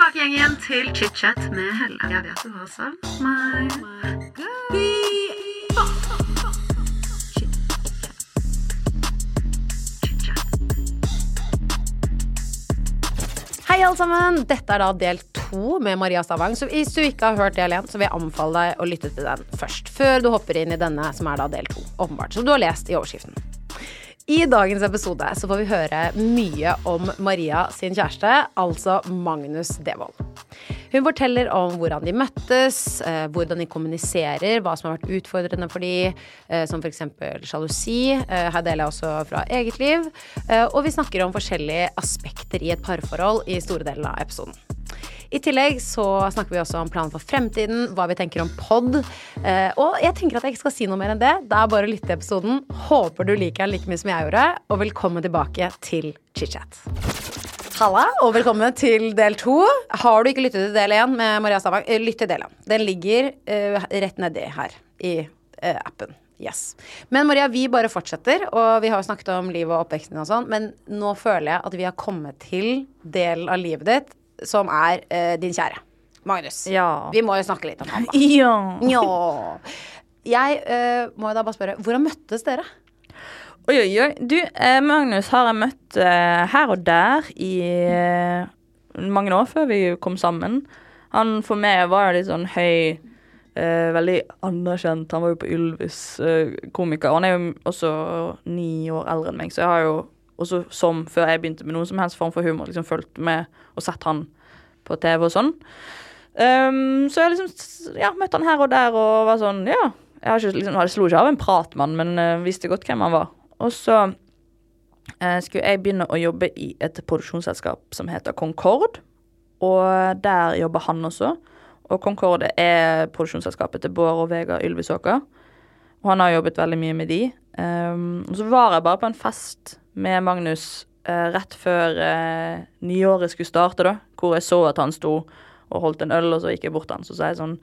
tilbake igjen, igjen til chit-chat med Helle. Jeg vet du har savn meg. Hei, alle sammen. Dette er da del to med Maria Stavang. Så hvis du ikke har hørt del én, vil jeg anbefale deg å lytte til den først. Før du hopper inn i denne, som er da del to. Åpenbart. Som du har lest i overskriften. I dagens episode så får vi høre mye om Maria sin kjæreste, altså Magnus Devold. Hun forteller om hvordan de møttes, eh, hvordan de kommuniserer, hva som har vært utfordrende for de, eh, som f.eks. sjalusi. Eh, her deler jeg også fra eget liv. Og vi snakker om forskjellige aspekter i et parforhold i store deler av episoden. I tillegg så snakker vi også om planen for fremtiden, hva vi tenker om pod. Eh, og jeg tenker at jeg ikke skal si noe mer enn det. Det er bare å lytte til episoden. Håper du liker den like mye som jeg gjorde, og velkommen tilbake til chit-chat. Halla, og velkommen til del to. Har du ikke lyttet til del én med Maria Stavang, eh, lytt til del én. Den ligger uh, rett nedi her i uh, appen. Yes. Men Maria, vi bare fortsetter, og vi har jo snakket om livet og oppveksten og sånn, men nå føler jeg at vi har kommet til delen av livet ditt som er uh, din kjære. Magnus. Ja. Vi må jo snakke litt om han, da. Ja. ja. Jeg uh, må jo da bare spørre, hvordan møttes dere? Oi, oi, oi. Du, eh, Magnus har jeg møtt eh, her og der i eh, mange år før vi kom sammen. Han for meg var jo litt sånn høy, eh, veldig anerkjent. Han var jo på Ylvis, eh, komiker. Han er jo også ni år eldre enn meg, så jeg har jo også som før jeg begynte med noen som helst form for humor, liksom fulgt med og sett han på TV og sånn. Um, så jeg liksom ja, møtte han her og der og var sånn, ja. Jeg har ikke, liksom, jeg slo ikke av en prat med han, men uh, visste godt hvem han var. Og så uh, skulle jeg begynne å jobbe i et produksjonsselskap som heter Concord. Og der jobber han også. Og Concord er produksjonsselskapet til Bård og Vegard Ylvisåker. Og han har jobbet veldig mye med de. Um, og så var jeg bare på en fest med Magnus eh, rett før eh, nyåret skulle starte, da. Hvor jeg så at han sto og holdt en øl, og så gikk jeg bort til han. Så sa jeg sånn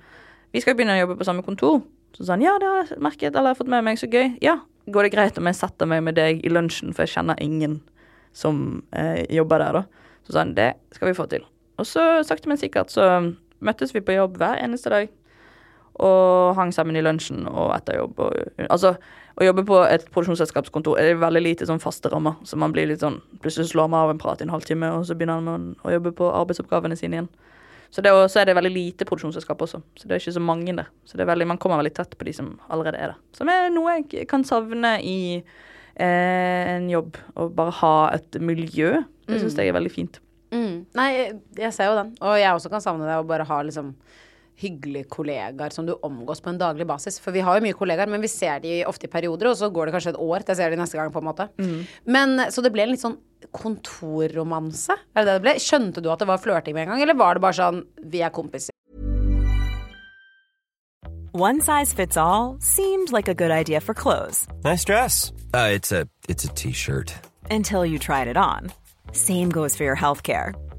Vi skal begynne å jobbe på samme kontor. Så sa han ja, det har jeg merket, eller jeg har fått med meg, så gøy. Ja, går det greit om jeg setter meg med deg i lunsjen, for jeg kjenner ingen som eh, jobber der, da. Så sa han det skal vi få til. Og så sakte, men sikkert så møttes vi på jobb hver eneste dag. Og hang sammen i lunsjen og etter jobb. Og, altså, å jobbe på et produksjonsselskapskontor er veldig lite sånn faste rammer. Så man blir litt sånn Plutselig slår man av en prat i en halvtime, og så begynner man å jobbe på arbeidsoppgavene sine igjen. Så det så er det veldig lite produksjonsselskap også. Så det er ikke så mange der. Så det veldig, man kommer veldig tett på de som allerede er der. Som er noe jeg kan savne i eh, en jobb. Å bare ha et miljø. Det syns jeg er veldig fint. Mm. Nei, jeg ser jo den. Og jeg også kan savne det å bare ha liksom hyggelige kollegaer som du omgås på en daglig basis. For vi har jo mye kollegaer, men vi ser de ofte i perioder, og så går det kanskje et år til jeg ser de neste gang, på en måte. Men Så det ble en litt sånn kontorromanse? Er det det det ble? Skjønte du at det var flørting med en gang, eller var det bare sånn vi er kompiser? One size fits all seemed like a good idea for clothes Nice dress. Uh, it's a it's a t-shirt. until you tried it on. Same goes for your healthcare.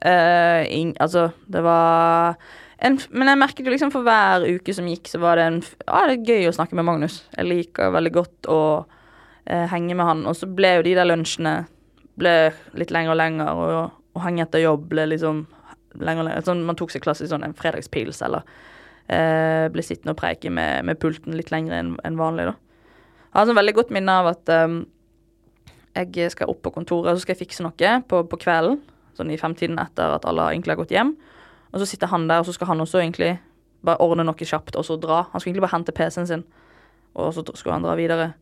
Eh, in, altså, det var en, Men jeg merket jo liksom for hver uke som gikk, så var det en Ja, det er gøy å snakke med Magnus. Jeg liker veldig godt å uh, henge med han. Og så ble jo de der lunsjene ble litt lenger og lenger, og å henge etter jobb ble liksom lenger og lenger. Sånn, man tok seg klassisk sånn en fredagspils, eller uh, ble sittende og preike med, med pulten litt lenger enn en vanlig, da. Jeg har sånn veldig godt minne av at um, jeg skal opp på kontoret, og så skal jeg fikse noe på, på kvelden. Sånn i femtiden etter at alle egentlig har gått hjem. Og så sitter han der, og så skal han også egentlig bare ordne noe kjapt og så dra. Han skulle egentlig bare hente PC-en sin, og så skulle han dra videre.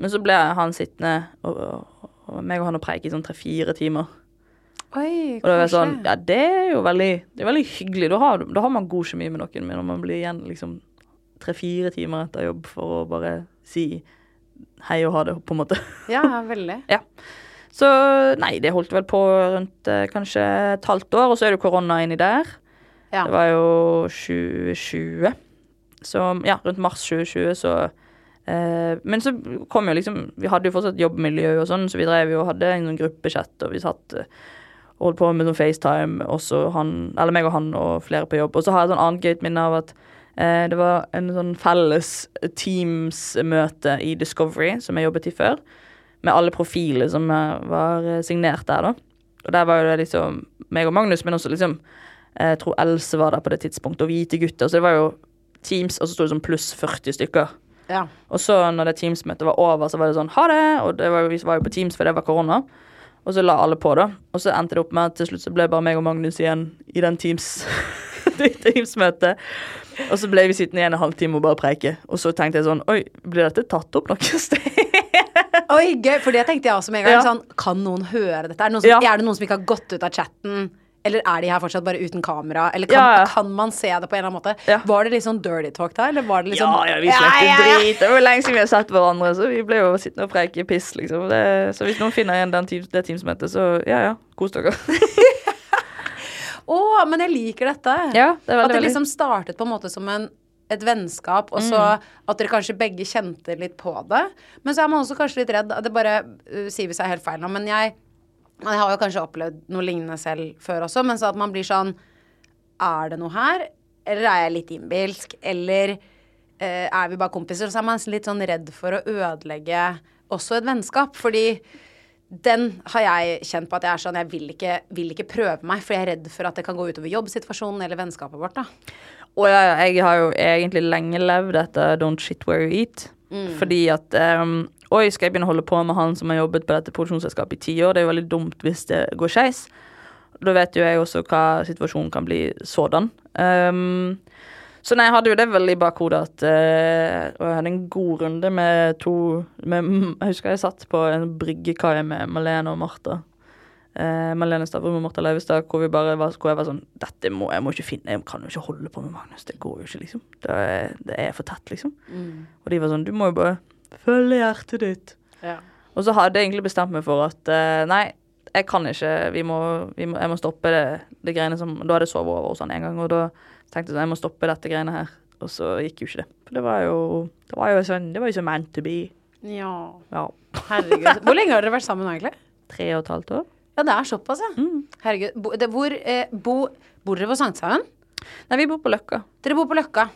Men så ble han sittende, og, og, og meg og han og preike i sånn tre-fire timer. Oi, Og da var sånn, ja, det er jo veldig, det er veldig hyggelig. Da har, da har man god kjemi med noen, men når man blir igjen liksom tre-fire timer etter jobb for å bare si hei og ha det, på en måte. Ja, veldig. Så nei, det holdt vel på rundt eh, kanskje et halvt år, og så er det korona inni der. Ja. Det var jo 2020. Så ja, rundt mars 2020 så eh, Men så kom jo liksom Vi hadde jo fortsatt jobbmiljø og sånn, så vi drev jo og hadde en sånn gruppechat, og vi satt eh, og holdt på med sånn FaceTime, også han Eller meg og han og flere på jobb. Og så har jeg et sånn annet gøyt minne av at eh, det var en sånn felles Teams-møte i Discovery, som jeg jobbet i før med alle profiler som eh, var eh, signert der, da. Og der var jo det liksom meg og Magnus, men også liksom Jeg tror Else var der på det tidspunktet, og hvite gutter. Så det var jo Teams, og så sto det sånn pluss 40 stykker. Ja. Og så når det Teams-møtet var over, så var det sånn ha det, og det var, vi var jo på Teams, for det var korona. Og så la alle på, da. Og så endte det opp med at til slutt så ble bare meg og Magnus igjen i den Teams det Teams-møtet. Og så ble vi sittende igjen en halvtime og bare preike. Og så tenkte jeg sånn Oi, blir dette tatt opp noe sted? Oi, gøy, for det tenkte jeg også med en gang. Ja. Sånn, kan noen høre dette? Er det, som, Ja. er det noen som ikke har gått ut av chatten? Eller er de her fortsatt bare uten kamera? Eller kan, Ja, kan man se det på en eller annen måte? Var det litt sånn dirty talk da? Eller var det liksom Ja, ja, vi slett drit. Det var lenge siden vi har sett hverandre, så vi ble jo sittende og preike piss, liksom. Det, så hvis noen finner igjen team det Teams-møtet, så ja ja, kos dere. Å, men jeg liker dette. Ja, det er veldig, At det liksom startet på en måte som en, et vennskap, og så Mm. at dere kanskje begge kjente litt på det. Men så er man også kanskje litt redd. Det bare uh, sier vi seg helt feil nå, men jeg, jeg har jo kanskje opplevd noe lignende selv før også, men så at man blir sånn Er det noe her? Eller er jeg litt innbilsk? Eller uh, er vi bare kompiser? Og så er man litt sånn redd for å ødelegge også et vennskap. Fordi den har jeg kjent på at jeg er sånn Jeg vil ikke, vil ikke prøve meg, for jeg er redd for at det kan gå utover jobbsituasjonen eller vennskapet vårt. da. Og ja, jeg har jo egentlig lenge levd etter Don't shit where you eat. Fordi at um, Oi, skal jeg begynne å holde på med han som har jobbet på dette produksjonsselskapet i ti år? Det er jo veldig dumt hvis det går skeis. Da vet jo jeg også hva situasjonen kan bli sådan. Um, så nei, jeg hadde jo det veldig i bakhodet at uh, Og jeg hadde en god runde med to med, Jeg husker jeg satt på en bryggekai med Malene og Martha. Uh, Malene Stavrum og Martha Leivestad, hvor, var, hvor jeg var sånn Dette må jeg må ikke finne Jeg kan jo ikke holde på med Magnus. Det går jo ikke, liksom. Det er, det er for tett, liksom. Og de var sånn Du må jo bare følge hjertet ditt. Ja. Og så hadde jeg egentlig bestemt meg for at uh, nei, jeg kan ikke vi må, vi må, Jeg må stoppe det, det greiene som Da hadde jeg sovet over hos han en gang, og da tenkte sånn Jeg må stoppe dette greiene her. Og så gikk jo ikke det. For det var jo Det var jo sånn Det var jo sånn meant to be. ja. Ja. Herregud. Hvor lenge har dere vært sammen nå, egentlig? Tre og et halvt år. Ja, det er såpass, ja. Herregud. Bo, det, hvor eh, bo, bor dere på Sankthanshaugen? Nei, vi bor på Løkka. Dere bor på Løkka.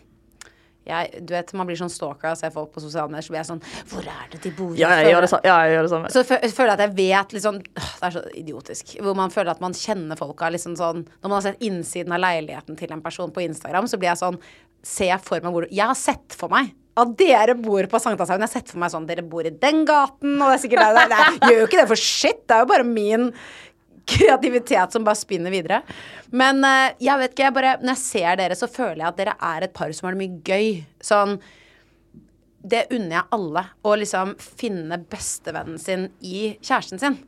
Jeg, du vet, Man blir sånn stalker og ser folk på sosiale medier, så blir jeg sånn Hvor er det de bor? Ja, jeg gjør det, ja, jeg gjør det samme. Så føler jeg at jeg vet liksom åh, Det er så idiotisk. Hvor man føler at man kjenner folka liksom sånn Når man har sett innsiden av leiligheten til en person på Instagram, så blir jeg sånn Ser jeg for meg hvor Jeg har sett for meg at dere bor på Sankthanshaugen. Jeg har sett for meg sånn Dere bor i den gaten, og det er sikkert der, der, Jeg gjør jo ikke det for shit. Det er jo bare min kreativitet som bare spinner videre. Men eh, jeg vet ikke, jeg bare Når jeg ser dere, så føler jeg at dere er et par som har det mye gøy. Sånn det unner jeg alle. Å liksom finne bestevennen sin i kjæresten sin.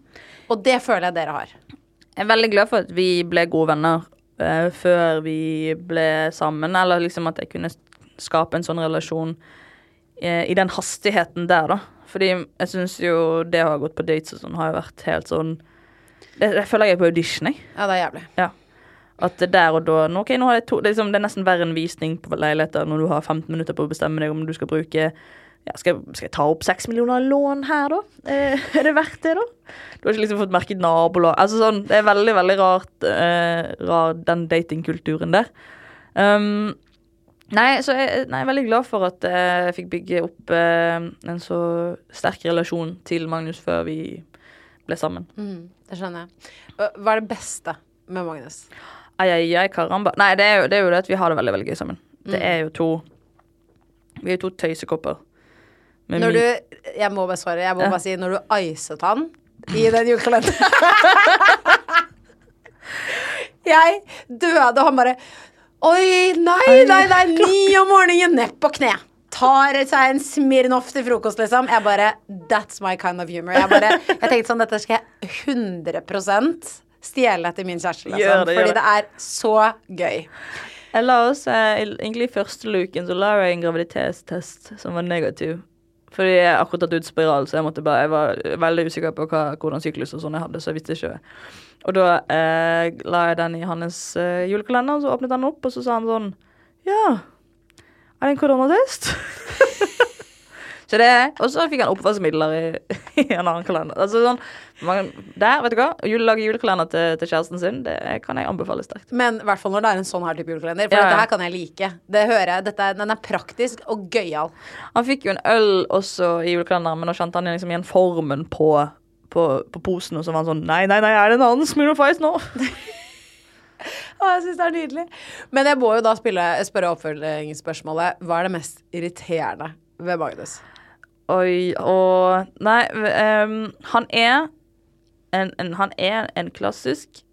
Og det føler jeg dere har. Jeg er veldig glad for at vi ble gode venner uh, før vi ble sammen. Eller liksom at jeg kunne skape en sånn relasjon uh, i den hastigheten der, da. Fordi jeg syns jo det å ha gått på dates og sånn har jo vært helt sånn det, Jeg føler jeg er på audition, jeg. Ja, det er jævlig. Ja. At der og da nå, ok, nå har jeg to, det, er liksom, det er nesten verre enn visning på leiligheter når du har 15 minutter på å bestemme deg om du skal bruke ja, skal, jeg, skal jeg ta opp seks millioner lån her, da? Eh, er det verdt det, da? Du har ikke liksom fått merket nabolag Altså sånn, Det er veldig, veldig rart, eh, rar den datingkulturen der. Um, nei, så jeg, nei, jeg er veldig glad for at eh, jeg fikk bygge opp eh, en så sterk relasjon til Magnus før vi ble sammen. Mm, det skjønner jeg. Hva er det beste med Magnus? Ai, ai, ai, karamba. Nei, det er, jo, det er jo det at vi har det veldig veldig gøy sammen. Det er jo to Vi er jo to tøysekopper. Når du Jeg må bare svare. Jeg må Ja. bare si når du icet han i den julekalenderen Jeg døde, og han bare Oi, nei, nei, nei, ni om morgenen, nepp på kne. Tar seg en Smirnoff til frokost, liksom. Jeg bare That's my kind of humor. Jeg bare Jeg tenkte sånn, dette skal jeg 100% stjele etter min kjæreste, liksom. Gjør det, gjør fordi det. det er så gøy. Jeg la også, eh, egentlig i første luken så la jeg en graviditetstest som var negativ. Fordi jeg akkurat tatt ut spiral, så jeg, måtte bare, jeg var veldig usikker på hva, hvordan syklus og sånn jeg hadde, så jeg visste ikke. Og da eh, la jeg den i hans eh, julekalender, så åpnet han opp, og så sa han sånn Ja, er det en koronatest? så det Og så fikk han oppvaskmidler i, i en annen kalender. Altså sånn man, Der, vet du hva. Å lage julekalender til, til kjæresten sin, det kan jeg anbefale sterkt. Men i hvert fall når det er en sånn her type julekalender. For Ja, ja. dette her kan jeg like. Det hører jeg. Dette, den er praktisk og gøyal. Han fikk jo en øl også i julekalenderen, men nå kjente han liksom igjen formen på, på, på posen, og så var han sånn Nei, nei, nei, er det en annen Smirnoff Ice nå? Å, jeg syns det er nydelig. Men jeg må jo da spille, spørre oppfølgingsspørsmålet. Hva er det mest irriterende ved Magnus? Oi, og Nei, ehm, han er en, en Han er en klassisk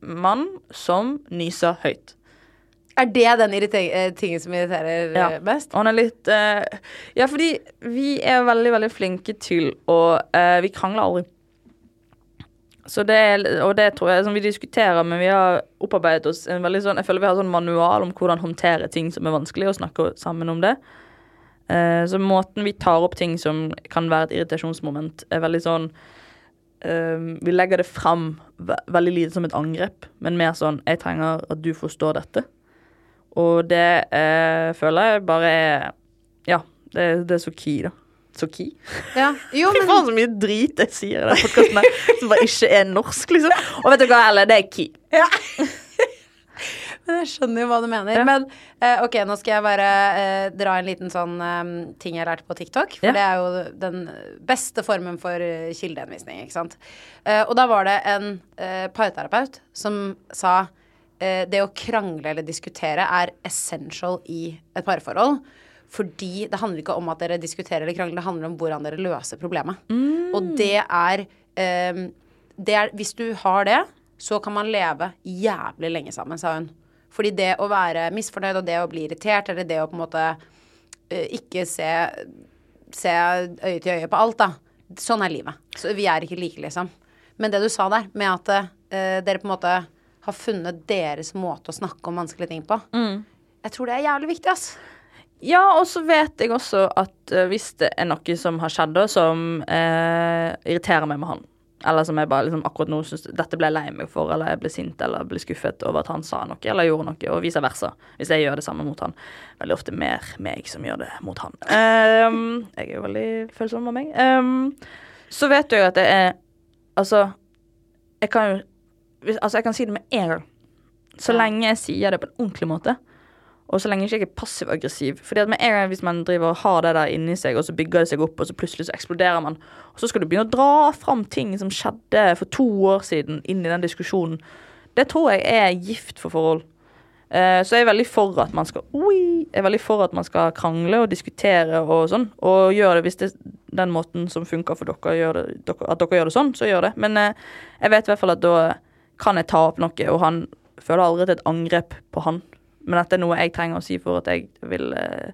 mann som nyser høyt. Er det den eh, tingen som irriterer Ja. eh, mest? Ja, han er litt uh, Ja, fordi vi er veldig, veldig flinke til å uh, Vi krangler aldri. Så det er, og det tror jeg som vi diskuterer, men vi har opparbeidet oss en veldig sånn Jeg føler vi har sånn manual om hvordan håndtere ting som er vanskelig, og snakke sammen om det. Eh, så måten vi tar opp ting som kan være et irritasjonsmoment, er veldig sånn eh, Vi legger det fram ve veldig lite som et angrep, men mer sånn Jeg trenger at du forstår dette. Og det eh, føler jeg bare er Ja, det, det er så key, da. Key? Ja. Jo, men faen, så mye drit jeg sier i den podkasten som bare ikke er norsk, liksom. Og vet du hva, Elle, det er key. Men jeg skjønner jo hva du mener. Ja. Men eh, ok, nå skal jeg bare eh, dra en liten sånn eh, ting jeg lærte på TikTok. For Ja. det er jo den beste formen for kildehenvisning, ikke sant. Eh, og da var det en parterapeut som sa eh, det å krangle eller diskutere er essential i et parforhold. Fordi det handler ikke om at dere diskuterer eller krangler, det handler om hvordan dere løser problemet. Og det er, um, det er Hvis du har det, så kan man leve jævlig lenge sammen, sa hun. Fordi det å være misfornøyd og det å bli irritert, eller det å på en måte uh, ikke se, se øye til øye på alt, da. Sånn er livet. Så vi er ikke like, liksom. Men det du sa der, med at uh, dere på en måte har funnet deres måte å snakke om vanskelige ting på, jeg tror det er jævlig viktig, ass. Ja, og så vet jeg også at eh, hvis det er noe som har skjedd, da, som eh, irriterer meg med han, eller som jeg bare liksom akkurat nå syns dette ble jeg lei meg for, eller jeg ble sint eller ble skuffet over at han sa noe eller gjorde noe, og vice versa, hvis jeg gjør det samme mot han. Veldig ofte mer meg som gjør det mot han. Um, jeg er jo veldig følsom av meg. Um, så vet du jo at det er Altså, jeg kan jo Altså, jeg kan si det med en gang. Så lenge jeg sier det på en ordentlig måte. Og så lenge jeg ikke er passiv-aggressiv. Fordi at med en gang hvis man driver og har det der inni seg, og så bygger det seg opp, og så plutselig så eksploderer man, og så skal du begynne å dra fram ting som skjedde for to år siden, inn i den diskusjonen, det tror jeg er gift for forhold. Eh, så jeg er veldig for at man skal Oi! Jeg er veldig for at man skal krangle og diskutere og sånn. Og gjøre det hvis det er den måten som funker for dere, gjør det, at dere gjør det sånn, så gjør det. Men eh, jeg vet i hvert fall at da kan jeg ta opp noe, og han føler aldri til et angrep på han. Men at det er noe jeg trenger å si for at jeg vil eh,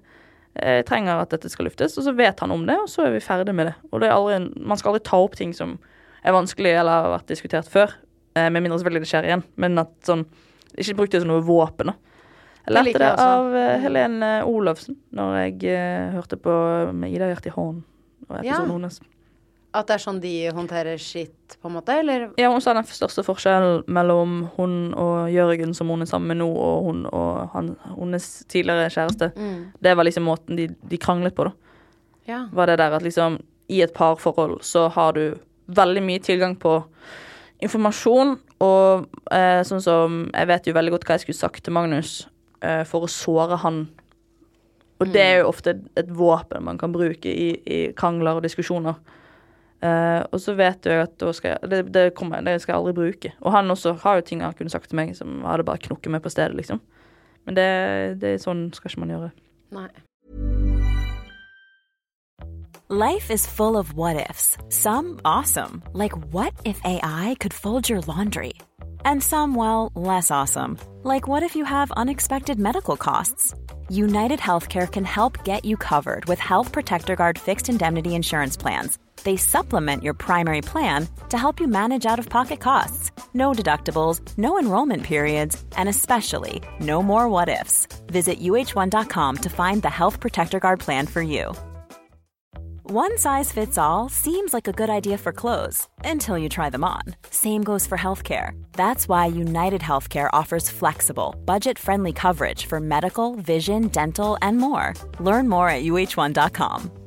Jeg trenger at dette skal luftes, og så vet han om det, og så er vi ferdig med det. Og det er en- man skal aldri ta opp ting som er vanskelig eller har vært diskutert før. Eh, med mindre selvfølgelig det skjer igjen. Men at sånn Ikke bruk det som noe våpen, da. Jeg lærte liker det jeg av eh, Helene Olafsen når jeg uh, hørte på med Ida Hjerte i hånden. Og Ja. episoden hennes. At det er sånn de håndterer shit, på en måte, eller? Ja, hun sa den største forskjellen mellom hun og Jørgen, som hun er sammen med nå, og hun og han, hennes tidligere kjæreste, Mm. det var liksom måten de, de kranglet på, da. Ja. Var det der at liksom i et parforhold så har du veldig mye tilgang på informasjon, og eh, sånn som Jeg vet jo veldig godt hva jeg skulle sagt til Magnus eh, for å såre han. Og det er jo ofte et våpen man kan bruke i, i krangler og diskusjoner. Eh, og så vet du at da skal jeg, det, det, kommer, det skal jeg aldri bruke. Og han også har jo ting han kunne sagt til meg som hadde bare knukket meg på stedet, liksom. Men det, det er sånn skal ikke man gjøre. Nei. Life is full of what ifs. Some awesome, like what if AI could fold your laundry? And some, well, less awesome, like what if you have unexpected medical costs? United Healthcare can help get you covered with Health Protector Guard fixed indemnity insurance plans. They supplement your primary plan to help you manage out of pocket costs. No deductibles, no enrollment periods, and especially no more what ifs. Visit uh1.com to find the Health Protector Guard plan for you. One size fits all seems like a good idea for clothes until you try them on. Same goes for healthcare. That's why United Healthcare offers flexible, budget friendly coverage for medical, vision, dental, and more. Learn more at uh1.com.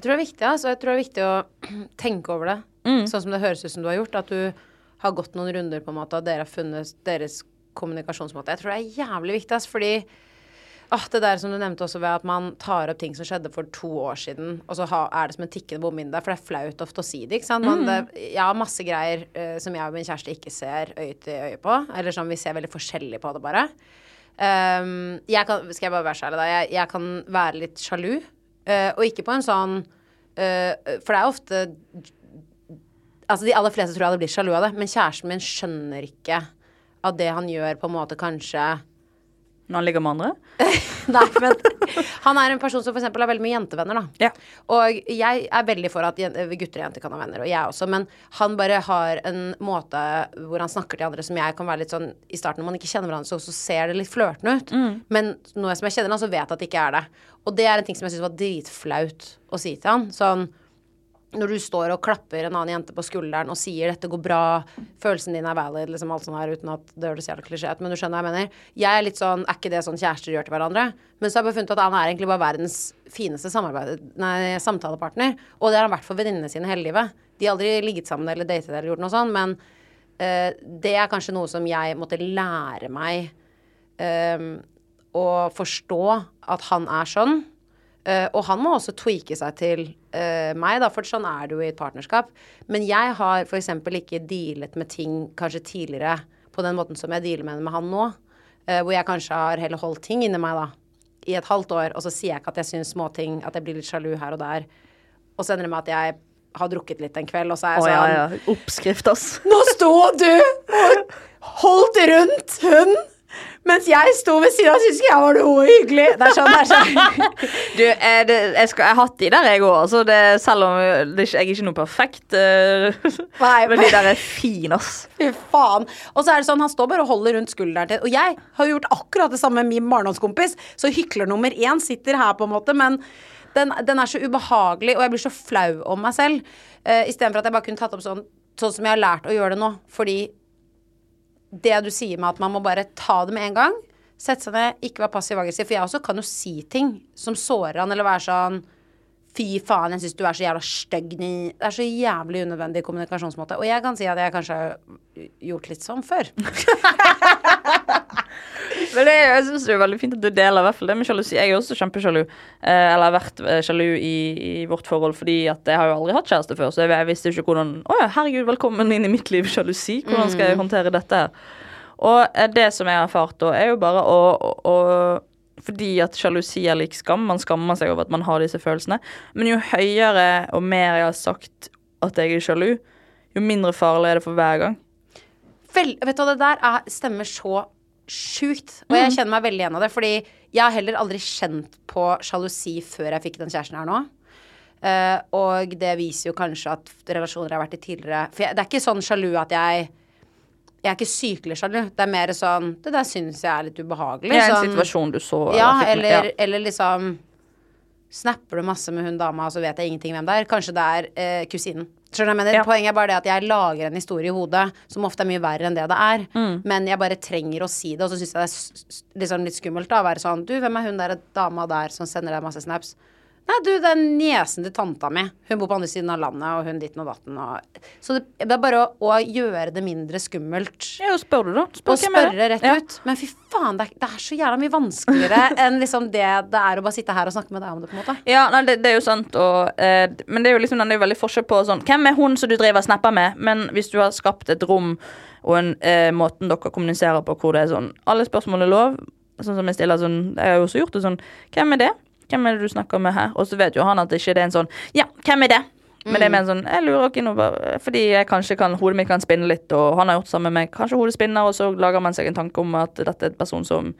Jeg tror det er viktig, altså. Jeg tror det er viktig å tenke over det. Sånn som det høres ut som du har gjort. At du har gått noen runder, på en måte, og dere har funnet deres kommunikasjonsmåte. Jeg tror det er jævlig viktig, altså, fordi ah, det der som du nevnte også ved at man tar opp ting som skjedde for to år siden, og så ha, er det som en tikkende bombe inni deg, for det er flaut ofte å si det, ikke sant. Man, det, jeg har masse greier uh, som jeg og min kjæreste ikke ser øye til øye på, eller som vi ser veldig forskjellig på det, bare. Um, jeg kan, skal jeg bare være så ærlig, da. Jeg, jeg kan være litt sjalu. uh, og ikke på en sånn For det er ofte Altså, de aller fleste tror jeg hadde blitt sjalu av det, men kjæresten min skjønner ikke at det han gjør, på en måte kanskje Når han ligger med andre? Nei, men han er en person som eksempel har veldig mye jentevenner, da. Ja. Og jeg er veldig for at gutter og jenter kan ha venner, og jeg også, men han bare har en måte hvor han snakker til andre som jeg kan være litt sånn I starten når man ikke kjenner hverandre, så, så ser det litt flørtende ut. Men nå som jeg kjenner han, så vet jeg at det ikke er det. Og det er en ting som jeg syns var dritflaut å si til han. Sånn når du står og klapper en annen jente på skulderen og sier 'dette går bra', følelsen din er valid, liksom alt sånt her, uten at det høres jævla klisjé ut, men du skjønner hva jeg mener. Jeg er litt sånn Er ikke det sånn kjærester gjør til hverandre? Men så har jeg bare funnet at han er egentlig bare verdens fineste nei, samtalepartner. Og det har han vært for venninnene sine hele livet. De har aldri ligget sammen eller datet eller gjort noe sånt, men uh, det er kanskje noe som jeg måtte lære meg eh, å forstå at han er sånn. Uh, og han må også tweake seg til eh, meg, da, for sånn er det jo i et partnerskap. Men jeg har f.eks. ikke dealet med ting kanskje tidligere på den måten som jeg dealer med det med han nå. Uh, hvor jeg kanskje har heller holdt ting inni meg, da, i et halvt år, og så sier jeg ikke at jeg syns småting, at jeg blir litt sjalu her og der. Og så ender det med at jeg har drukket litt en kveld, og så er jeg ja, sånn ja. Oppskrift, ass. Nå sto du og holdt rundt hun, mens jeg sto ved siden av og syntes ikke jeg var noe hyggelig. Det er sånn, det er sånn. Du, jeg, det, jeg, skal, jeg har hatt de der, jeg òg. Altså, selv om det, ikke- jeg er ikke noe perfekt. eh, Nei, men de der er fine, ass. Fy faen. Og så er det sånn, han står bare og holder rundt skulderen til Og jeg har gjort akkurat det samme med min barndomskompis, så hykler nummer én sitter her, på en måte, men den, den er så ubehagelig, og jeg blir så flau om meg selv. Uh, Istedenfor at jeg bare kunne tatt opp sånn, sånn som jeg har lært å gjøre det nå. Fordi det du sier med at man må bare ta det med en gang, sette seg ned, ikke være passiv-aggressiv, for jeg også kan jo si ting som sårer han, eller være sånn Fy faen, jeg syns du er så jævla stygg. Det er så jævlig unødvendig kommunikasjonsmåte. Og jeg kan si at jeg kanskje har gjort litt sånn før. Men det, jeg synes det er veldig fint at du deler hvert fall det med sjalusi. Jeg er også kjempesjalu. Eh, eller har vært eh, sjalu i, i vårt forhold fordi at jeg har jo aldri hatt kjæreste før. Så jeg, jeg visste jo ikke hvordan Å ja, herregud, velkommen inn i mitt liv, sjalusi. Hvordan skal jeg håndtere dette her? Og eh, det som jeg har erfart da, er jo bare å, å, å Fordi at sjalusi er lik skam. Man skammer seg over at man har disse følelsene. Men jo høyere og mer jeg har sagt at jeg er sjalu, jo mindre farlig er det for hver gang. Vel, vet du hva, det der er, stemmer så sjukt. Og jeg kjenner meg veldig igjen av det. Fordi jeg har heller aldri kjent på sjalusi før jeg fikk den kjæresten her nå. Uh, og det viser jo kanskje at relasjoner jeg har vært i tidligere For jeg, det er ikke sånn sjalu at jeg Jeg er ikke sykelig sjalu. Det er mer sånn Det der syns jeg er litt ubehagelig. Det er en sånn, situasjon du så. Ja, eller, ja. eller liksom Snapper du masse med hun dama, og så vet jeg ingenting hvem det er. Kanskje det er eh, kusinen. Skjønner jeg mener? Ja. Poenget er bare det at jeg lager en historie i hodet som ofte er mye verre enn det det er. Mm. Men jeg bare trenger å si det, og så syns jeg det er liksom litt skummelt da, å være sånn Du, hvem er hun der dama der som sender deg masse snaps? Nei, du, det er niesen til tanta mi. Hun bor på andre siden av landet, og hun ditten og datten og Så det, det er bare å, å gjøre det mindre skummelt. Ja, og du, da. Spør Og spørre rett Ja. ut. Men fy faen, det er, det er så jævla mye vanskeligere enn liksom det det er å bare sitte her og snakke med deg om det, på en måte. Ja, nei, det, det er jo sant, og, eh, men det er jo liksom den er jo veldig forskjell på sånn Hvem er hun som du driver og snapper med? Men hvis du har skapt et rom og en eh, måten dere kommuniserer på hvor det er sånn Alle spørsmål er lov. Sånn som jeg stiller sånn Jeg har jo også gjort det sånn Hvem er det? Hvem er det du snakker med her? Og så vet jo han at det ikke er en sånn Ja, hvem er det? Men det er mer sånn Jeg lurer ikke noe Fordi jeg kanskje kan Hodet mitt kan spinne litt, og han har gjort det samme med meg. Kanskje hodet spinner, og så lager man seg en tanke om at dette er en person som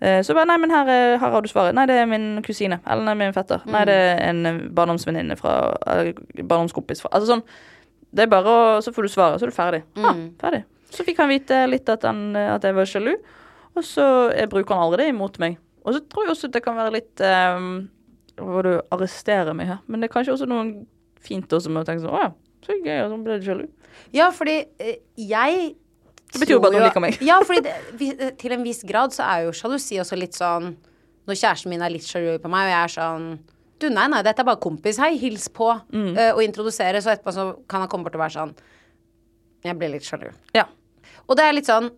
Eh, Så bare, nei, men her, er- her har du svaret. Nei, det er min kusine. Eller nei, min fetter. Nei, det er en eh, barndomsvenninne fra Barndomskompis fra Altså sånn. Det er bare å Så får du svaret, så er du ferdig. Ja, ferdig. Så fikk han vite litt at, han, eh, at jeg var sjalu, og så eh, bruker han aldri det imot meg. Og så tror jeg også det kan være litt um, Hva du arresterer meg her, men det er kanskje også noe fint også med å tenke sånn Å ja, så gøy, og sånn ble du sjalu. Ja, fordi eh, jeg Det betyr jo bare at hun liker meg. Ja, fordi det, eh, til en viss grad så er jo sjalusi også litt sånn Når kjæresten min er litt sjalu på meg, og jeg er sånn Du, nei, nei, dette er bare kompis. Hei, hils på. Mm. Uh, og introdusere. Så etterpå så kan han komme bort og være sånn Jeg ble litt sjalu. Ja. Og det er litt sånn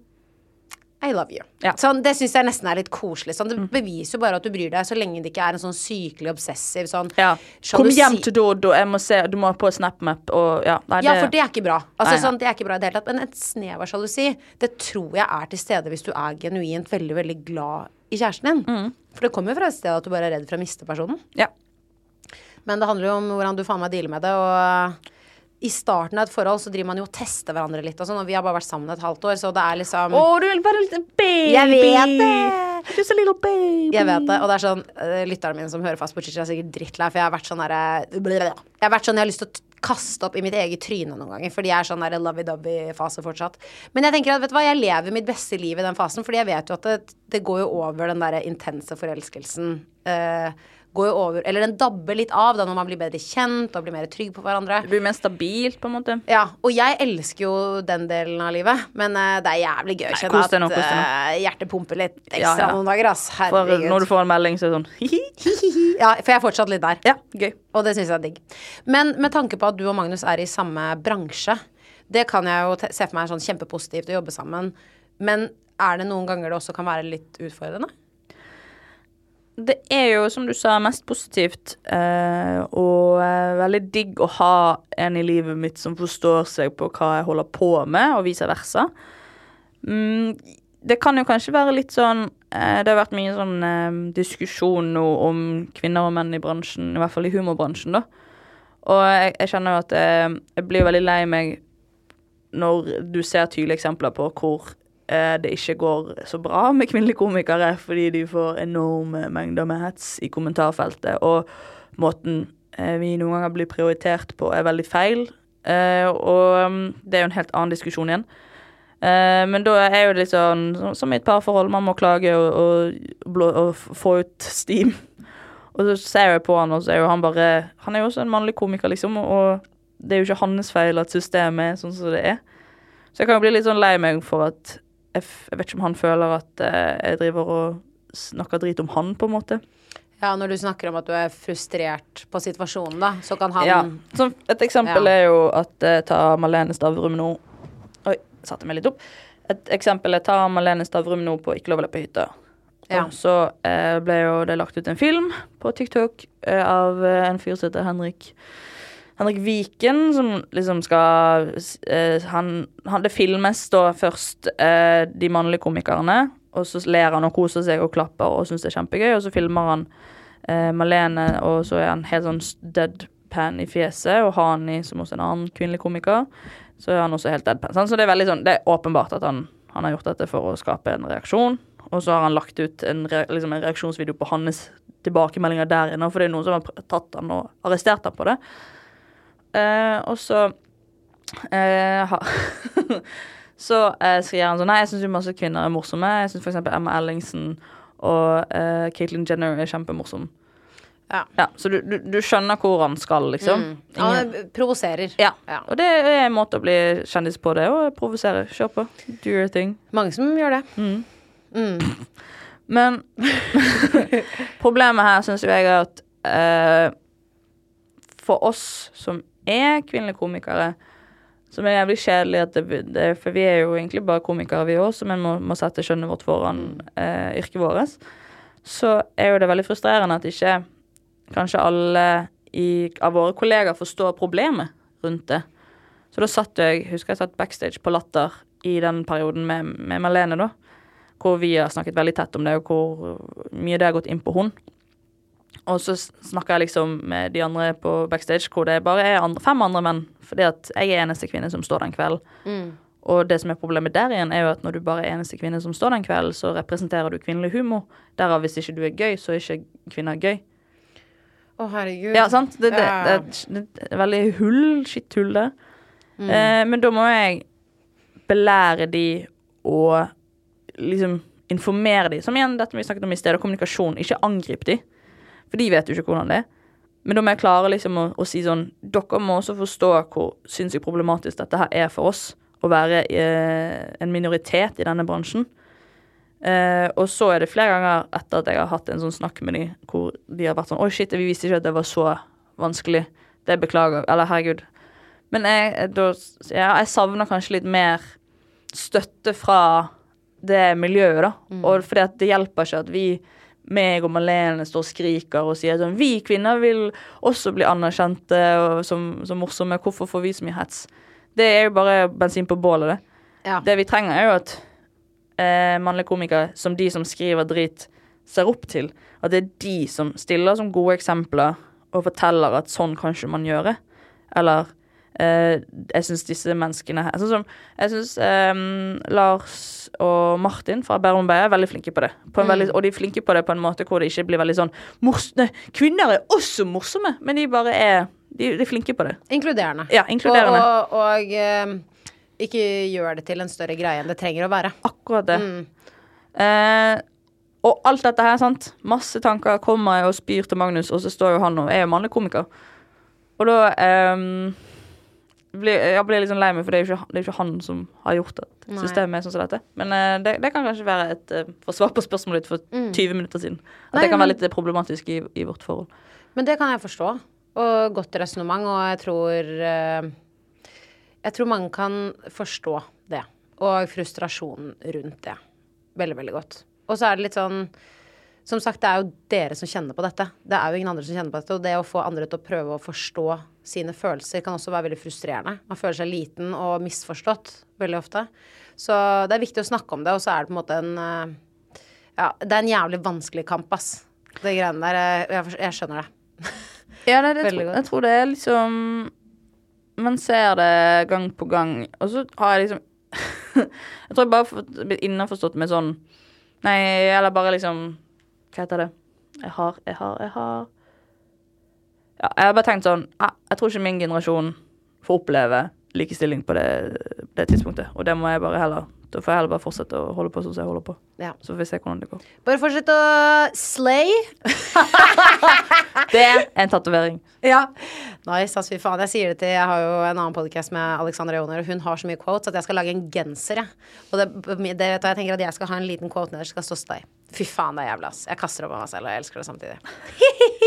I love you. Ja. Mm. Sånn, det syns jeg nesten er litt koselig. Sånn, det beviser jo bare at du bryr deg, så lenge det ikke er en sånn sykelig obsessiv sånn ja. Kom hjem hjem til Dodo, jeg må se Du må på SnapMap og Ja, nei, Ja, for det er ikke bra. Altså, nei. sånn, det er ikke bra i det hele tatt. Men et snev av sjalusi, det tror jeg er til stede hvis du er genuint veldig, veldig glad i kjæresten din. Mm. For det kommer jo fra et sted at du bare er redd for å miste personen. Ja. Men det handler jo om hvordan du faen meg dealer med det, og i starten av et forhold så driver man jo og tester hverandre litt og sånn, og vi har bare vært sammen et halvt år, så det er liksom Å, du er bare en liten baby. Jeg vet det! Just a little baby. Jeg vet det, og det er sånn uh, Lytterne mine som hører fast på Chichi, er sikkert drittlei, for jeg har vært sånn derre Jeg har vært sånn jeg har lyst til å kaste opp i mitt eget tryne noen ganger, fordi jeg er sånn lovey-dovey-fase fortsatt. Men jeg tenker at vet du hva, jeg lever mitt beste liv i den fasen, fordi jeg vet jo at det, det går jo over den derre intense forelskelsen. eh, går jo over Eller den dabber litt av da når man blir bedre kjent og blir mer trygg på hverandre. Det blir mer stabilt, på en måte. Ja, og jeg elsker jo den delen av livet, men uh, det er jævlig gøy å kjenne at eh, hjertet pumper litt ekstra Ja, ja. noen dager, ass. For når du får en melding, så er det sånn hihi. Ja, for jeg er fortsatt litt der. Ja, gøy. Og det syns jeg er digg. Men med tanke på at du og Magnus er i samme bransje, det kan jeg jo se for meg er sånn kjempepositivt å jobbe sammen. Men er det noen ganger det også kan være litt utfordrende? Det er jo, som du sa, mest positivt. Eh, og eh, veldig digg å ha en i livet mitt som forstår seg på hva jeg holder på med, og vice versa. Mm, det kan jo kanskje være litt sånn eh, Det har vært mye sånn eh, diskusjon nå om kvinner og menn i bransjen, i hvert fall i humorbransjen, da. Og jeg, jeg kjenner jo at jeg, jeg blir veldig lei meg når du ser tydelige eksempler på hvor eh, det ikke går så bra med kvinnelige komikere fordi de får enorme mengder med hets i kommentarfeltet, og måten eh, vi noen ganger blir prioritert på, er veldig feil. Eh, og mm, det er jo en helt annen diskusjon igjen. Eh, men da er jo litt sånn som- i et parforhold, man må klage og, og, og få ut steam. Og så ser jeg på han, og så er jo han bare Han er jo også en mannlig komiker, liksom, og det er jo ikke hans feil at systemet er sånn som det er. Så jeg kan jo bli litt sånn lei meg for at jeg, jeg vet ikke om han føler at eh, jeg driver og snakker drit om han, på en måte. Ja, når du snakker om at du er frustrert på situasjonen, da, så kan han Ja. Et eksempel Ja. er jo at jeg tar Malene Stavrum nå Oi, satte meg litt opp. Et eksempel er tar Malene Stavrum nå på Ikke lov å løpe hytta. Ja. Og så eh, ble jo det lagt ut en film på TikTok eh, av eh, en fyr som heter Henrik Henrik Viken, som liksom skal eh, han, han, Det filmes da først eh, de mannlige komikerne, og så ler han og koser seg og klapper og syns det er kjempegøy, og så filmer han eh, Malene, og så er han helt sånn deadpan i fjeset, og Hani, som også er en annen kvinnelig komiker, så er han også helt deadpan. sant? Så det er veldig sånn, det er åpenbart at han, han har gjort dette for å skape en reaksjon, og så har han lagt ut en, liksom en reaksjonsvideo på hans tilbakemeldinger der inne, for det er noen som har tatt han og arrestert han på det. Eh, og så uh, så uh, sier han sånn Nei, jeg syns masse kvinner er morsomme. Jeg syns f.eks. Emma Ellingsen og uh, Caitlyn Jenner er kjempemorsom. Ja. Ja, så du, du, du skjønner hvor han skal, liksom. Mm. Han provoserer. Ja. Ja. Og det er en måte å bli kjendis på, det, å provosere. Kjør på. Do your thing. Mange som gjør det. Men problemet her syns jo jeg er at uh, for oss som er kvinnelige komikere, som er jævlig kjedelig det, det, For vi er jo egentlig bare komikere, vi òg, men må, må sette kjønnet vårt foran eh, yrket vårt. Så er jo det veldig frustrerende at ikke kanskje alle i, av våre kollegaer forstår problemet rundt det. Så da satt jeg husker jeg satt backstage på Latter i den perioden med, med Malene, da. Hvor vi har snakket veldig tett om det, og hvor mye det har gått inn på hun. Og så snakker jeg liksom med de andre på backstage, hvor det bare er andre, fem andre menn. Fordi at jeg er eneste kvinne som står den kvelden. Og det som er problemet der igjen, er jo at når du bare er eneste kvinne som står den kvelden, så representerer du kvinnelig humor. Derav hvis ikke du er gøy, så er ikke kvinner gøy. Å, herregud. Ja, sant? Det, det, Ja. det, det er veldig hull, skitthull, det. Eh, men da må jeg belære de og liksom informere de. Som igjen dette vi snakket om i sted, kommunikasjon. Ikke angrip de. For de vet jo ikke hvordan det er. Men da må jeg klare liksom å, å si sånn Dere må også forstå hvor sinnssykt problematisk dette her er for oss. Å være eh, en minoritet i denne bransjen. Eh, og så er det flere ganger etter at jeg har hatt en sånn snakk med dem hvor de har vært sånn Oi, shit, vi visste ikke at det var så vanskelig. Det beklager Eller herregud. Men jeg, da, ja, jeg savner kanskje litt mer støtte fra det miljøet, da. Og fordi at det hjelper ikke at vi meg og Malene står og skriker og sier sånn Vi kvinner vil også bli anerkjente som, som morsomme. Hvorfor får vi så mye hets? Det er jo bare bensin på bålet, det. Ja. Det vi trenger, er jo at eh, mannlige komikere, som de som skriver drit, ser opp til. At det er de som stiller som gode eksempler og forteller at sånn kan ikke man gjøre. Eller eh, jeg syns disse menneskene her Sånn som Jeg syns um, Lars og Martin fra Bærum Beia er veldig flinke på det. På en veldig, og de er flinke på det på en måte hvor det ikke blir veldig sånn nei, Kvinner er også morsomme, men de bare er De, de er flinke på det. Inkluderende. Ja, inkluderende. Og, og, og eh, ikke gjør det til en større greie enn det trenger å være. Akkurat det. Eh, og alt dette her, sant. Masse tanker kommer og spyr til Magnus, og så står jo han og er jo mannlig komiker. Og da ehm, blir jeg blir litt sånn lei meg, for det er jo ikke, det er ikke han som har gjort at systemet er sånn som dette. Men uh, det, det kan kanskje være et uh, For å på spørsmålet ditt for 20 minutter siden. At Nei, det kan være litt eh, problematisk i, i vårt forhold. Men det kan jeg forstå. Og godt resonnement, og jeg tror uh, Jeg tror mange kan forstå det. Og frustrasjonen rundt det. Veldig, veldig godt. Og så er det litt sånn Som sagt, det er jo dere som kjenner på dette. Det er jo ingen andre som kjenner på dette. Og det å få andre til å prøve å forstå sine følelser kan også være veldig frustrerende. Man føler seg liten og misforstått veldig ofte. Så det er viktig å snakke om det, og så er det på en måte en eh, Ja, det er en jævlig vanskelig kamp, ass. Det greiene der. eh, Jeg, jeg, jeg skjønner det. Ja, det, godt. jeg tror det er liksom Man ser det gang på gang, og så har jeg liksom Jeg tror jeg bare har blitt innforstått med sånn Nei, eller bare liksom Hva heter det? Jeg har, jeg har, jeg har Ja, jeg har bare tenkt sånn Jeg tror ikke min generasjon får oppleve likestilling på det, det tidspunktet. Og det må jeg bare heller Da får jeg heller bare fortsette å holde på sånn som jeg holder på. Ja. Så får vi se hvordan det går. Bare fortsett å slay. Det er en tatovering. Ja. Nice, ass, fy faen. Jeg sier det til Jeg har jo en annen podcast med Alexandra Joner, og hun har så mye quotes at jeg skal lage en genser, jeg. Og det, det vet du, jeg tenker at jeg skal ha en liten quote nederst, skal stå stay. Fy faen, det er jævla, ass. Jeg kaster opp av meg selv, og jeg elsker det samtidig.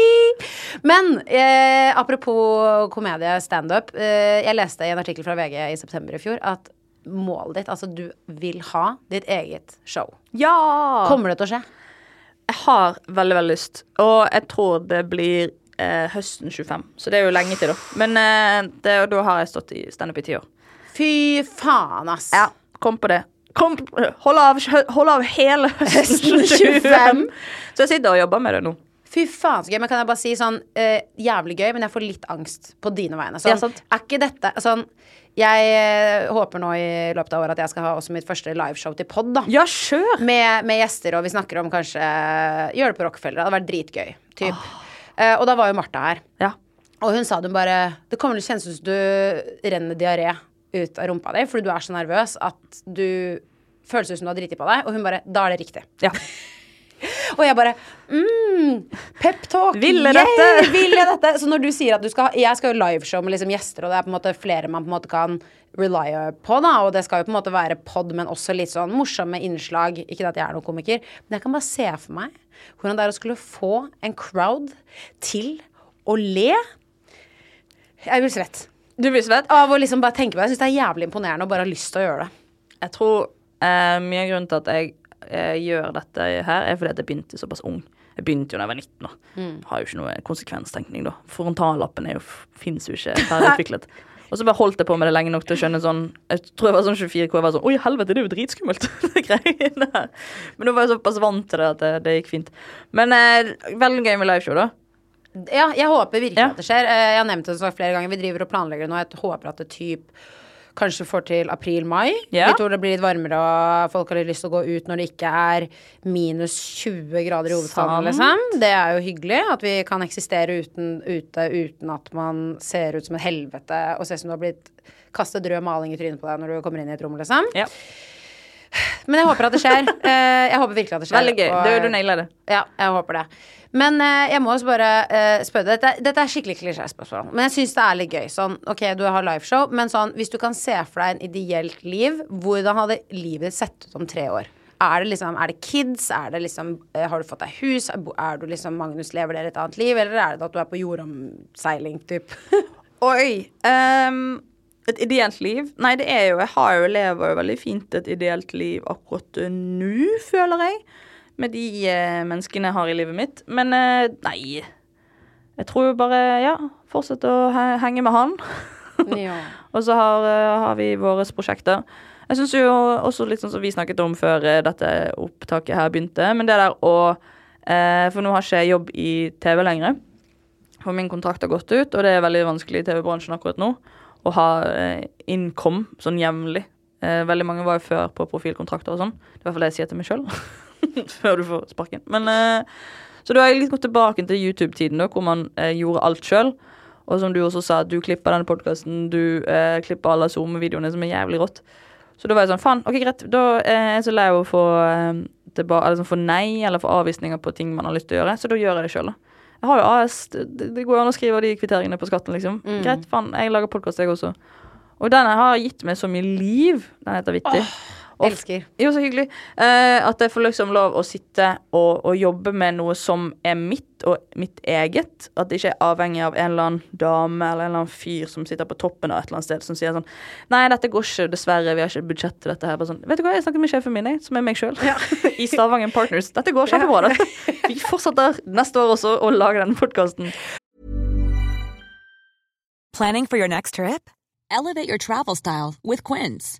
Men eh, apropos komedie, standup. Eh, jeg leste i en artikkel fra VG i september i fjor at målet ditt, altså du vil ha ditt eget show. Ja! Kommer det til å skje? Jeg har veldig, veldig lyst. Og jeg tror det blir eh, høsten 25. Så det er jo lenge til, da. Men eh, det, da har jeg stått i standup i ti år. Fy faen, ass. Ja, kom på det. Kom, hold, av, hold av hele høsten Høsten 25. Så jeg sitter og jobber med det nå. Fy faen så gøy. Men kan jeg bare si sånn eh, Jævlig gøy, men jeg får litt angst på dine vegne. Sånn, Ja, er ikke dette sånn Jeg eh, håper nå i løpet av året at jeg skal ha også mitt første liveshow til pod. Ja, sure. Med, med gjester, og vi snakker om kanskje Gjøre det på Rockefeller. Det hadde vært dritgøy. Typ. Eh, og da var jo Martha her. Ja. Og hun sa det bare Det kommer til å kjennes ut som du renner diaré ut av rumpa di fordi du er så nervøs at du føles ut som du har driti på deg. Og hun bare Da er det riktig. Ja. Og jeg bare mm, Peptalk! Vil jeg dette? Vil jeg dette? Så når du sier at du skal Jeg skal jo liveshow med liksom gjester, og det er på en måte flere man på en måte kan relye på, da. Og det skal jo på en måte være pod, men også litt sånn morsomme innslag. Ikke at jeg er noen komiker, men jeg kan bare se for meg hvordan det er å skulle få en crowd til å le. Jeg blir svett. Du blir svett? Av å liksom bare tenke på det. Jeg syns det er jævlig imponerende og bare har lyst til å gjøre det. Jeg tror eh, mye av grunnen til at jeg eh, gjør dette her, er fordi at jeg begynte såpass ung. Jeg begynte jo da jeg var 19 Mm. Har jo ikke noe konsekvenstenkning, da. Frontallappen er jo, fins jo ikke ferdigutviklet. Og så bare holdt jeg på med det lenge nok til å skjønne sånn Jeg tror jeg var sånn 24 hvor jeg var sånn Oi, helvete, det er jo dritskummelt, det greiene her. Men nå var jeg såpass vant til det at det, det gikk fint. Men eh, veldig gøy med liveshow, da. Ja, jeg håper virkelig Ja. at det skjer. Eh, Jeg har nevnt det flere ganger. Vi driver og planlegger det nå. Jeg håper at det typ kanskje får til april-mai. Ja. Vi tror det blir litt varmere, og folk har litt lyst til å gå ut når det ikke er minus 20 grader i hovedstaden, liksom. Det er jo hyggelig at vi kan eksistere uten, ute uten at man ser ut som et helvete og ser ut som du har blitt kastet rød maling i trynet på deg når du kommer inn i et rom, liksom. Ja. Men jeg håper at det skjer. Eh, Jeg håper virkelig at det skjer. Veldig gøy. og- Du, du naila det. ja, jeg håper det. Men eh, jeg må også bare eh, spørre deg. Dette, dette er skikkelig klisjéspørsmål. Men jeg syns det er litt gøy. Sånn, ok, du har liveshow, men sånn, hvis du kan se for deg en ideelt liv, hvordan hadde livet ditt sett ut om tre år? Er det liksom, er det kids? Er det liksom, har du fått deg hus? Er, du liksom Magnus lever dere et annet liv? Eller er det at du er på jordomseiling, type? Oi. ehm, et ideelt liv? Nei, det er jo Jeg har jo lever jo veldig fint et ideelt liv akkurat nå, føler jeg. Med de eh, menneskene jeg har i livet mitt. Men eh, nei. Jeg tror jo bare, ja, fortsette å he henge med han. ja. Og så har, eh, har vi våre prosjekter. Jeg syns jo også litt sånn som vi snakket om før eh, dette opptaket her begynte, men det der å eh, For nå har ikke jeg jobb i TV lenger. For min kontrakt har gått ut, og det er veldig vanskelig i TV-bransjen akkurat nå å ha eh, income sånn jevnlig. Eh, veldig mange var jo før på profilkontrakter og sånn. Det er i hvert fall det jeg sier til meg sjøl. før du får sparken. Men eh, Så da har jeg litt gått tilbake til YouTube-tiden, da, hvor man gjorde alt sjøl. Og som du også sa, du klipper denne podkasten, du eh, klipper alle SoMe-videoene, som er jævlig rått. Så da var jeg sånn, faen, ok greit, da er jeg så lei av å få, eh, tilba- eller sånn, få nei eller få avvisninger på ting man har lyst til å gjøre, så da gjør jeg det sjøl, da. Jeg har jo AS, det, det går jo an å skrive de kvitteringene på skatten, liksom. Greit, faen, jeg lager podkast, jeg også. Og den har gitt meg så mye liv. Den heter Vittig. Og- Elsker. jo, så hyggelig. Eh, at jeg får liksom lov å sitte og, og jobbe med noe som er mitt og mitt eget. At det ikke er avhengig av en eller annen dame eller en eller annen fyr som sitter på toppen av et eller annet sted som sier sånn Nei, dette går ikke, dessverre. Vi har ikke budsjett til dette her. Bare sånn, Vet du hva, jeg snakket med sjefen min, jeg, som er meg sjøl. I Stavanger Partners. Dette går kjempebra, det. Vi fortsetter neste år også å lage denne podkasten. Planning for your next trip? Elevate your travel style with Quince.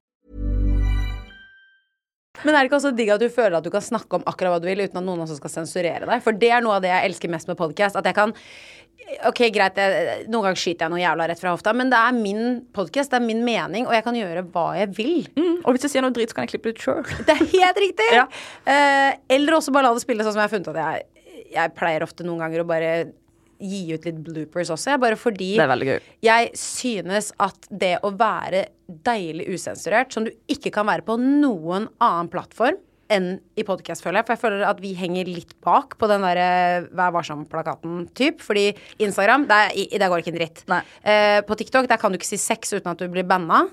Men er det ikke også digg at du føler at du kan snakke om akkurat hva du vil, uten at noen også skal sensurere deg? For det er noe av det jeg elsker mest med podkast. At jeg kan Ok, greit, jeg, noen ganger skyter jeg noe jævla rett fra hofta, men det er min podkast, det er min mening, og jeg kan gjøre hva jeg vil. Mm, og hvis jeg sier noe drit, så kan jeg klippe det ut sjøl. Det er helt riktig! Ja. Eh, eller også bare la det spille sånn som jeg har funnet at jeg Jeg pleier ofte noen ganger å bare gi ut litt bloopers også, bare fordi jeg synes at det å være deilig usensurert, som du ikke kan være på noen annen plattform enn i podkast, føler jeg. For jeg føler at vi henger litt bak på den derre Vær varsom-plakaten typ. Fordi Instagram, der, der går ikke en dritt. Eh, på TikTok der kan du ikke si sex uten at du blir banna.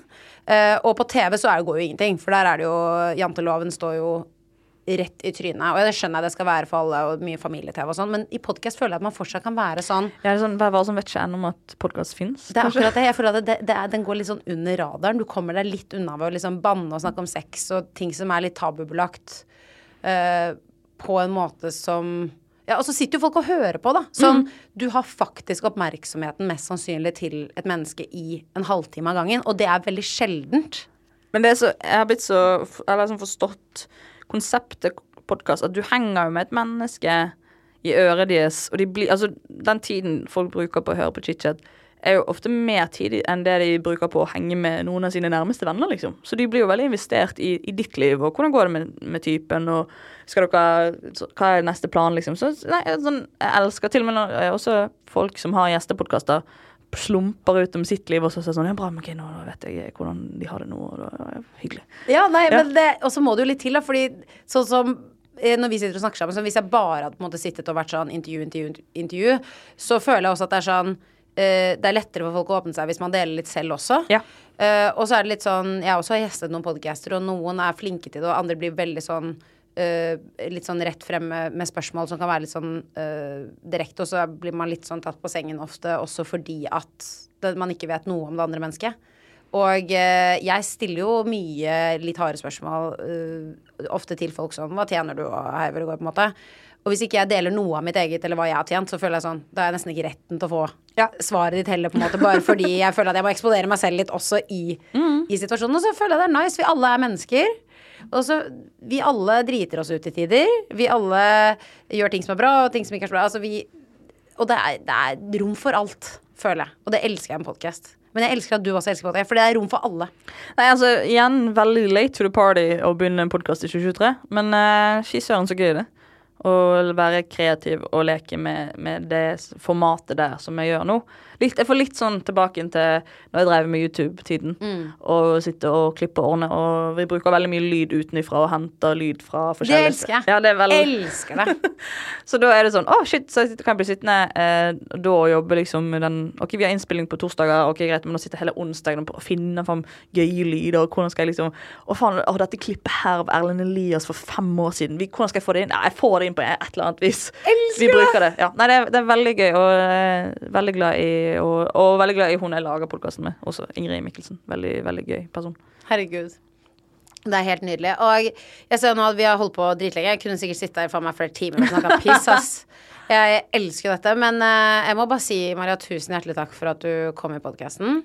Eh, og på TV så er det, går jo ingenting, for der er det jo Janteloven står jo rett i trynet. Og det skjønner jeg det skal være for alle, og mye familie-TV og sånn, men i podkast føler jeg at man fortsatt kan være sånn Ja, sånn, Vær varsom vet ikke ennå om at podkast fins. det er akkurat det. Jeg føler at det, det er, den går litt sånn under radaren. Du kommer deg litt unna ved å liksom banne og snakke om sex og ting som er litt tabubelagt, uh, på en måte som ja, Og så sitter jo folk og hører på, da. Sånn, Du har faktisk oppmerksomheten mest sannsynlig til et menneske i en halvtime av gangen, og det er veldig sjeldent. Men det er så, jeg har blitt så Eller liksom forstått konseptet podkast, at du henger jo med et menneske i øret deres, og de blir Altså, den tiden folk bruker på å høre på chit-chat, er jo ofte mer tid enn det de bruker på å henge med noen av sine nærmeste venner, liksom. Så de blir jo veldig investert i, i ditt liv, og hvordan går det med, med typen, og skal dere Hva er neste plan, liksom. Så nei, sånn, jeg elsker til og med også folk som har gjestepodkaster slumper ut om sitt liv og så sier sånn Ja, bra, men ok, nå vet jeg hvordan de har det nå, og det er hyggelig. Ja, nei, Ja. men det Og så må det jo litt til, da, fordi sånn som eh, når vi sitter og snakker sammen, så hvis jeg bare hadde på en måte sittet og vært sånn intervju, intervju, intervju, så føler jeg også at det er sånn eh, Det er lettere for folk å åpne seg hvis man deler litt selv også. Ja. Eh, og så er det litt sånn Jeg har også gjestet noen podcaster, og noen er flinke til det, og andre blir veldig sånn litt sånn rett frem med, spørsmål som kan være litt sånn eh, direkte, og så blir man litt sånn tatt på sengen ofte også fordi at det, man ikke vet noe om det andre mennesket. Og eh, jeg stiller jo mye litt harde spørsmål eh, ofte til folk sånn Hva tjener du, og hei, hvor det går, på en måte. Og hvis ikke jeg deler noe av mitt eget eller hva jeg har tjent, så føler jeg sånn Da har jeg nesten ikke retten til å få svaret ditt heller, på en måte. Bare fordi jeg føler at jeg må eksponere meg selv litt også i, i situasjonen. Og så føler jeg det er nice. Vi alle er mennesker. Og Vi alle driter oss ut til tider. Vi alle gjør ting som er bra, og ting som ikke er så bra. Altså vi Og det er, det er rom for alt, føler jeg. Og det elsker jeg med podkast. Men jeg elsker at du også elsker podkast, for det er rom for alle. Nei, altså, igjen, veldig late to the party å begynne en podkast i 2023. Men uh, søren, så gøy det. Å være kreativ og leke med, med det formatet der som jeg gjør nå. Litt, jeg får litt sånn tilbake til når jeg drev med YouTube-tiden. Og sitter og klipper årene. Og vi bruker veldig mye lyd utenifra og henter lyd fra forskjellige Det elsker jeg. Ja, det er veldig... Elsker det. Så da er det sånn Å, shit, så kan jeg bli sittende eh, da og jobbe liksom den OK, vi har innspilling på torsdager, ok, greit, men nå sitter hele onsdagen og finner finne fram gøye lyder, og hvordan skal jeg liksom Å, faen, å, dette klippet her av Erlend Elias for fem år siden, vi, hvordan skal jeg få det inn? Ja, jeg får det inn på et eller annet vis. Elsker vi bruker det. Ja. Nei, det er, det er veldig gøy, og eh, veldig glad i og, og veldig glad i hun jeg lager podkasten med, også Ingrid Mikkelsen. Veldig, veldig gøy person. Herregud. Det er helt nydelig. Og jeg ser nå at vi har holdt på dritlenge. Jeg kunne sikkert sitte her for meg flere timer og snakka piss, ass. Jeg elsker dette. Men eh, jeg må bare si, Maria, tusen hjertelig takk for at du kom i podkasten.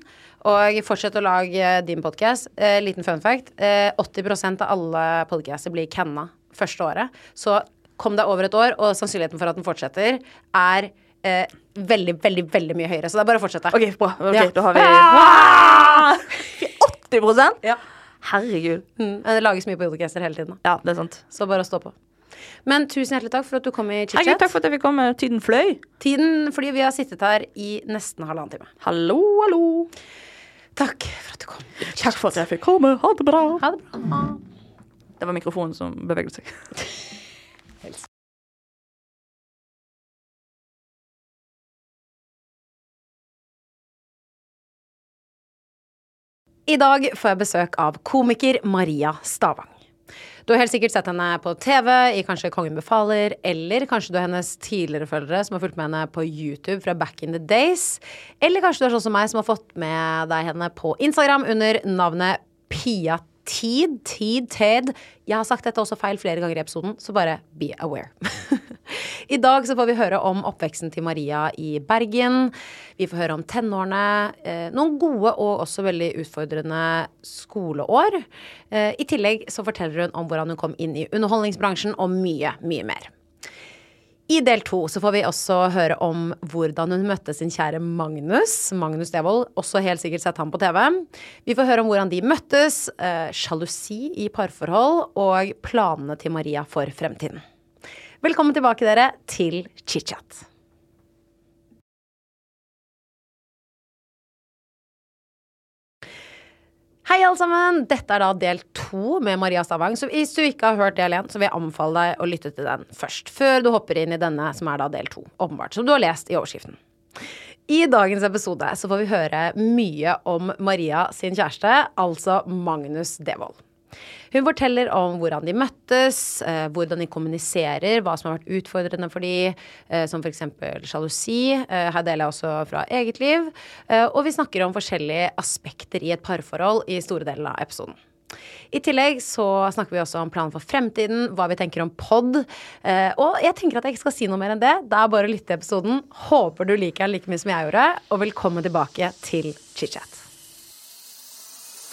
Og fortsett å lage din podkast. Eh, liten fun fact. Eh, 80% av alle podcaster blir canna første året. Så kom deg over et år, og sannsynligheten for at den fortsetter, er eh, veldig, veldig, veldig mye høyere. Så det er bare å fortsette. OK, bra. Okay, Ja. Da har vi 80 Ja. Herregud. Mm, det lages mye podcaster hele tiden. da. Ja, det er sant. Så bare å stå på. Men tusen hjertelig takk for at du kom i chit-chat. takk for at jeg fikk komme. Tiden fløy. Tiden fordi vi har sittet her i nesten halvannen time. Hallo, hallo. Takk for at du kom. Takk for at jeg fikk komme. Ha det bra. Ha det bra. Det var mikrofonen som beveget seg. I dag får jeg besøk av komiker Maria Stavang. Du har helt sikkert sett henne på TV i kanskje Kongen befaler, eller kanskje du er hennes tidligere følgere som har fulgt med henne på YouTube fra back in the days. Eller kanskje du er sånn som meg som har fått med deg henne på Instagram under navnet Pia Tid. Tid, Ted. Jeg har sagt dette også feil flere ganger i episoden, så bare be aware. I dag så får vi høre om oppveksten til Maria i Bergen. Vi får høre om tenårene. Eh, noen gode og også veldig utfordrende skoleår. Eh, I tillegg så forteller hun om hvordan hun kom inn i underholdningsbransjen, og mye, mye mer. I del to så får vi også høre om hvordan hun møtte sin kjære Magnus. Magnus Devold, også helt sikkert sett ham på TV. Vi får høre om hvordan de møttes, eh, sjalusi i parforhold og planene til Maria for fremtiden. Velkommen tilbake, dere, til chit-chat. Hei, alle sammen! Dette er da del to med Maria Stavang. Så hvis du ikke har hørt del én, så vil jeg anbefale deg å lytte til den først. Før du hopper inn i denne, som er da del to. Åpenbart. Som du har lest i overskriften. I dagens episode så får vi høre mye om Maria sin kjæreste, altså Magnus Devold. Hun forteller om hvordan de møttes, eh, hvordan de kommuniserer, hva som har vært utfordrende for de, eh, som f.eks. sjalusi. Eh, her deler jeg også fra eget liv. Og vi snakker om forskjellige aspekter i et parforhold i store deler av episoden. I tillegg så snakker vi også om planen for fremtiden, hva vi tenker om pod. Og jeg tenker at jeg ikke skal si noe mer enn det. Det er bare å lytte til episoden. Håper du liker den like mye som jeg gjorde, og velkommen tilbake til chit-chat.